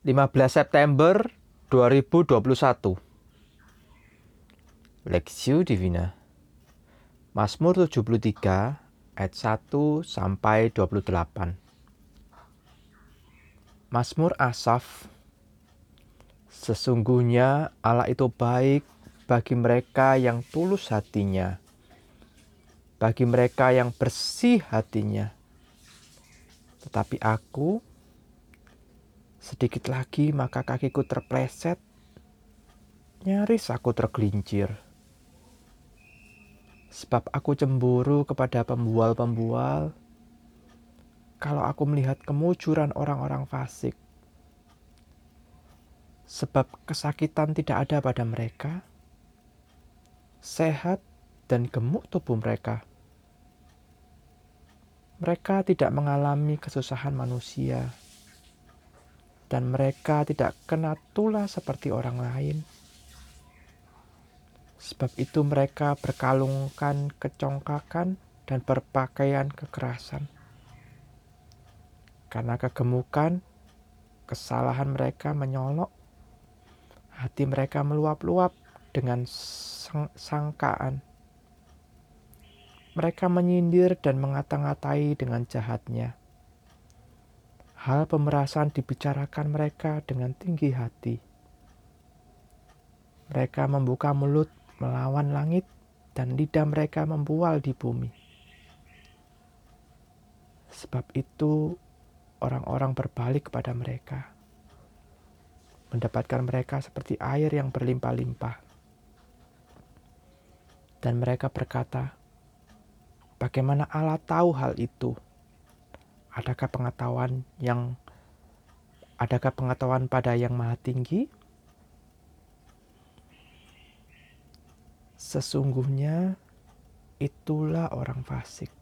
15 September 2021 Lexio Divina. Mazmur 73 ayat 1 sampai 28 Mazmur Asaf. Sesungguhnya Allah itu baik bagi mereka yang tulus hatinya bagi mereka yang bersih hatinya. Tetapi aku Sedikit lagi maka kakiku terpleset. Nyaris aku tergelincir. Sebab aku cemburu kepada pembual-pembual. Kalau aku melihat kemujuran orang-orang fasik. Sebab kesakitan tidak ada pada mereka. Sehat dan gemuk tubuh mereka. Mereka tidak mengalami kesusahan manusia dan mereka tidak kena tulah seperti orang lain. Sebab itu mereka berkalungkan kecongkakan dan berpakaian kekerasan. Karena kegemukan, kesalahan mereka menyolok, hati mereka meluap-luap dengan sang sangkaan. Mereka menyindir dan mengata-ngatai dengan jahatnya Hal pemerasan dibicarakan mereka dengan tinggi hati. Mereka membuka mulut melawan langit, dan lidah mereka membual di bumi. Sebab itu, orang-orang berbalik kepada mereka, mendapatkan mereka seperti air yang berlimpah-limpah. Dan mereka berkata, "Bagaimana Allah tahu hal itu?" Adakah pengetahuan yang adakah pengetahuan pada yang maha tinggi? Sesungguhnya itulah orang fasik.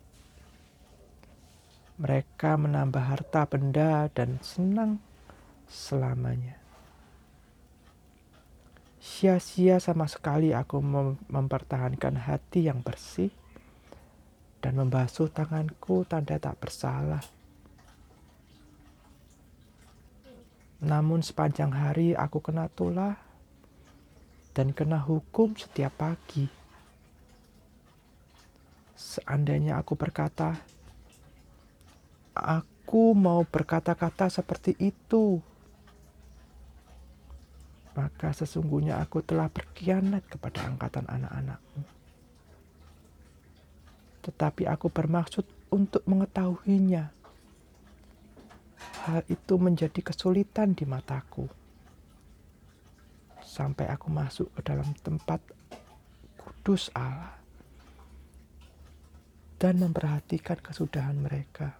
Mereka menambah harta benda dan senang selamanya. Sia-sia sama sekali aku mempertahankan hati yang bersih dan membasuh tanganku tanda tak bersalah. Namun sepanjang hari aku kena tulah dan kena hukum setiap pagi. Seandainya aku berkata, aku mau berkata-kata seperti itu, maka sesungguhnya aku telah berkhianat kepada angkatan anak-anakmu. Tetapi aku bermaksud untuk mengetahuinya hal itu menjadi kesulitan di mataku. Sampai aku masuk ke dalam tempat kudus Allah dan memperhatikan kesudahan mereka.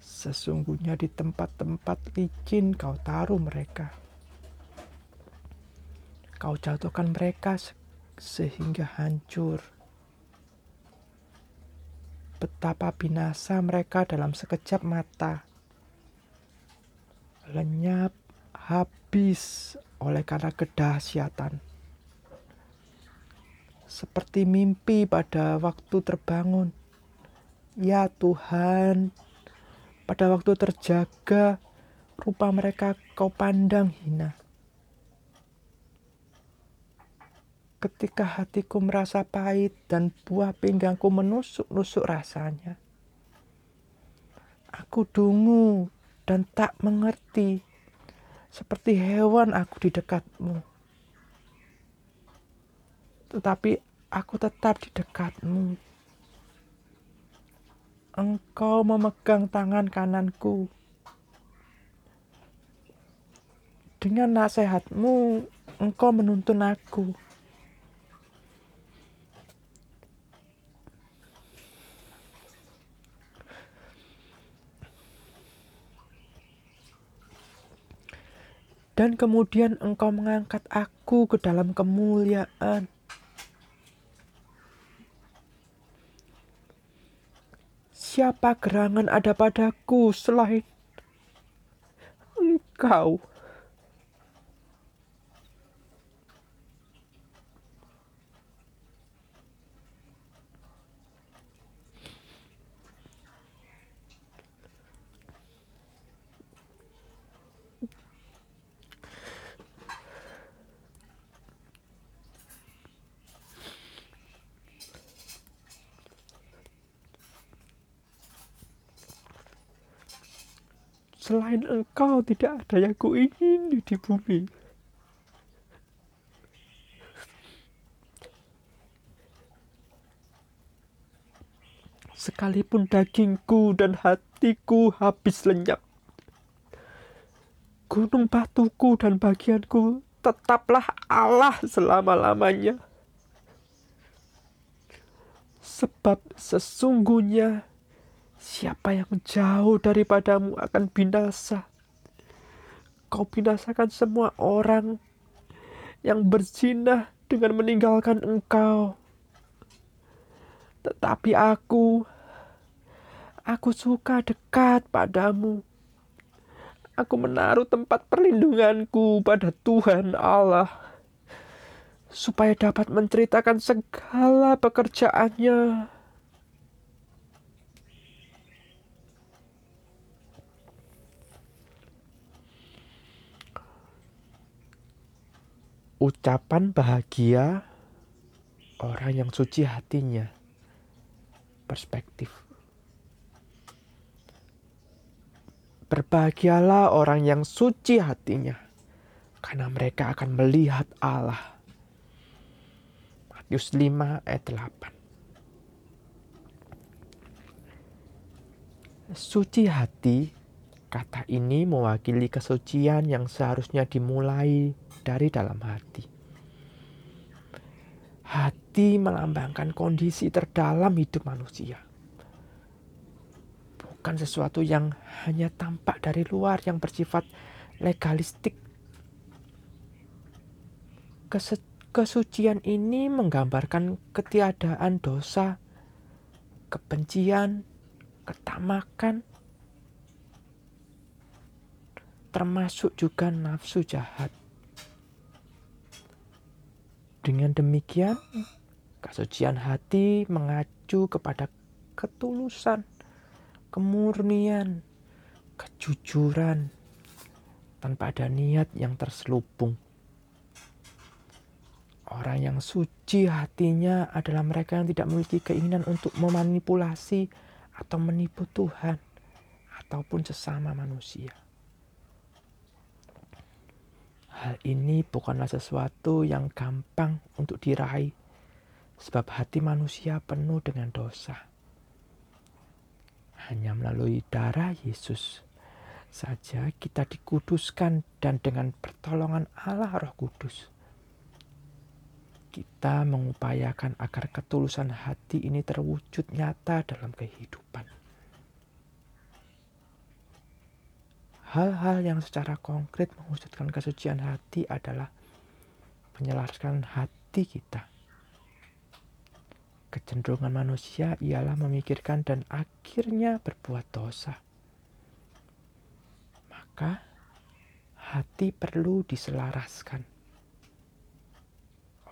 Sesungguhnya di tempat-tempat licin kau taruh mereka. Kau jatuhkan mereka sehingga hancur betapa binasa mereka dalam sekejap mata. Lenyap habis oleh karena kedahsyatan. Seperti mimpi pada waktu terbangun. Ya Tuhan, pada waktu terjaga, rupa mereka kau pandang hina. Ketika hatiku merasa pahit dan buah pinggangku menusuk-nusuk rasanya. Aku dungu dan tak mengerti, seperti hewan aku di dekatmu. Tetapi aku tetap di dekatmu. Engkau memegang tangan kananku. Dengan nasihatmu, engkau menuntun aku. Dan kemudian engkau mengangkat aku ke dalam kemuliaan. Siapa gerangan ada padaku selain engkau? Selain engkau tidak ada yang kuingini di bumi. Sekalipun dagingku dan hatiku habis lenyap. Gunung batuku dan bagianku tetaplah Allah selama-lamanya. Sebab sesungguhnya Siapa yang jauh daripadamu akan binasa. Kau binasakan semua orang yang berzina dengan meninggalkan engkau. Tetapi aku, aku suka dekat padamu. Aku menaruh tempat perlindunganku pada Tuhan Allah, supaya dapat menceritakan segala pekerjaannya ucapan bahagia orang yang suci hatinya. Perspektif. Berbahagialah orang yang suci hatinya, karena mereka akan melihat Allah. Matius 5 ayat 8. Suci hati, kata ini mewakili kesucian yang seharusnya dimulai dari dalam hati. Hati melambangkan kondisi terdalam hidup manusia. Bukan sesuatu yang hanya tampak dari luar yang bersifat legalistik. kesucian ini menggambarkan ketiadaan dosa, kebencian, ketamakan, termasuk juga nafsu jahat. Dengan demikian, kesucian hati mengacu kepada ketulusan, kemurnian, kejujuran, tanpa ada niat yang terselubung. Orang yang suci hatinya adalah mereka yang tidak memiliki keinginan untuk memanipulasi atau menipu Tuhan ataupun sesama manusia. Hal ini bukanlah sesuatu yang gampang untuk diraih, sebab hati manusia penuh dengan dosa. Hanya melalui darah Yesus saja kita dikuduskan dan dengan pertolongan Allah Roh Kudus. Kita mengupayakan agar ketulusan hati ini terwujud nyata dalam kehidupan. Hal-hal yang secara konkret mewujudkan kesucian hati adalah menyelaraskan hati kita. Kecenderungan manusia ialah memikirkan dan akhirnya berbuat dosa. Maka hati perlu diselaraskan.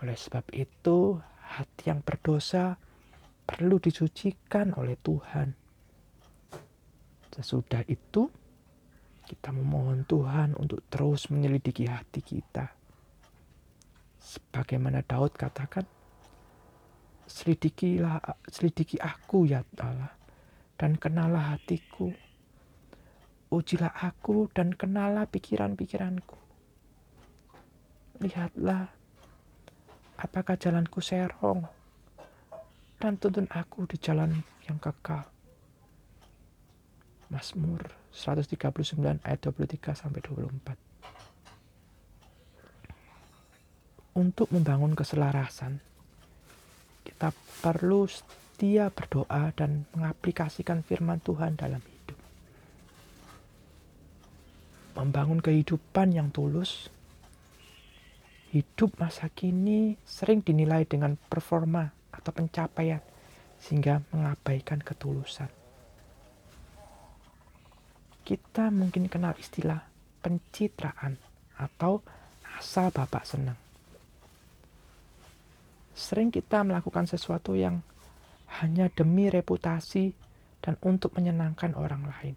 Oleh sebab itu, hati yang berdosa perlu disucikan oleh Tuhan. Sesudah itu, kita memohon Tuhan untuk terus menyelidiki hati kita. Sebagaimana Daud katakan, selidikilah, selidiki aku ya Allah, dan kenalah hatiku. Ujilah aku dan kenalah pikiran-pikiranku. Lihatlah, apakah jalanku serong, dan tuntun aku di jalan yang kekal. Mazmur 139 ayat 23 sampai 24. Untuk membangun keselarasan, kita perlu setia berdoa dan mengaplikasikan firman Tuhan dalam hidup. Membangun kehidupan yang tulus, hidup masa kini sering dinilai dengan performa atau pencapaian sehingga mengabaikan ketulusan kita mungkin kenal istilah pencitraan atau asal bapak senang. Sering kita melakukan sesuatu yang hanya demi reputasi dan untuk menyenangkan orang lain.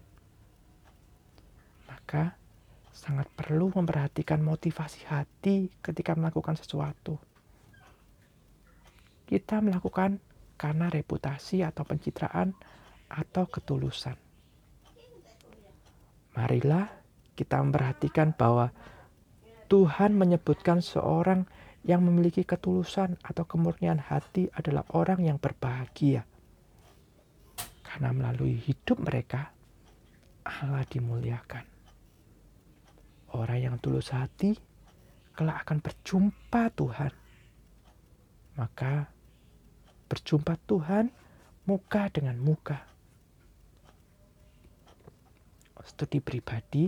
Maka sangat perlu memperhatikan motivasi hati ketika melakukan sesuatu. Kita melakukan karena reputasi atau pencitraan atau ketulusan Marilah kita memperhatikan bahwa Tuhan menyebutkan seorang yang memiliki ketulusan atau kemurnian hati adalah orang yang berbahagia. Karena melalui hidup mereka, Allah dimuliakan. Orang yang tulus hati kelak akan berjumpa Tuhan. Maka berjumpa Tuhan muka dengan muka. Studi pribadi,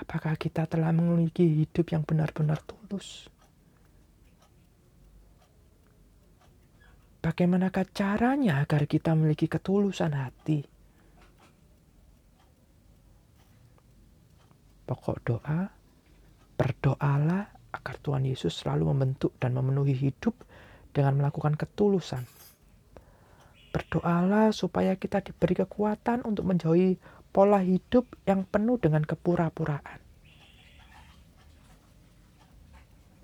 apakah kita telah memiliki hidup yang benar-benar tulus? Bagaimanakah caranya agar kita memiliki ketulusan hati? Pokok doa, berdoalah agar Tuhan Yesus selalu membentuk dan memenuhi hidup dengan melakukan ketulusan. Berdoalah supaya kita diberi kekuatan untuk menjauhi pola hidup yang penuh dengan kepura-puraan.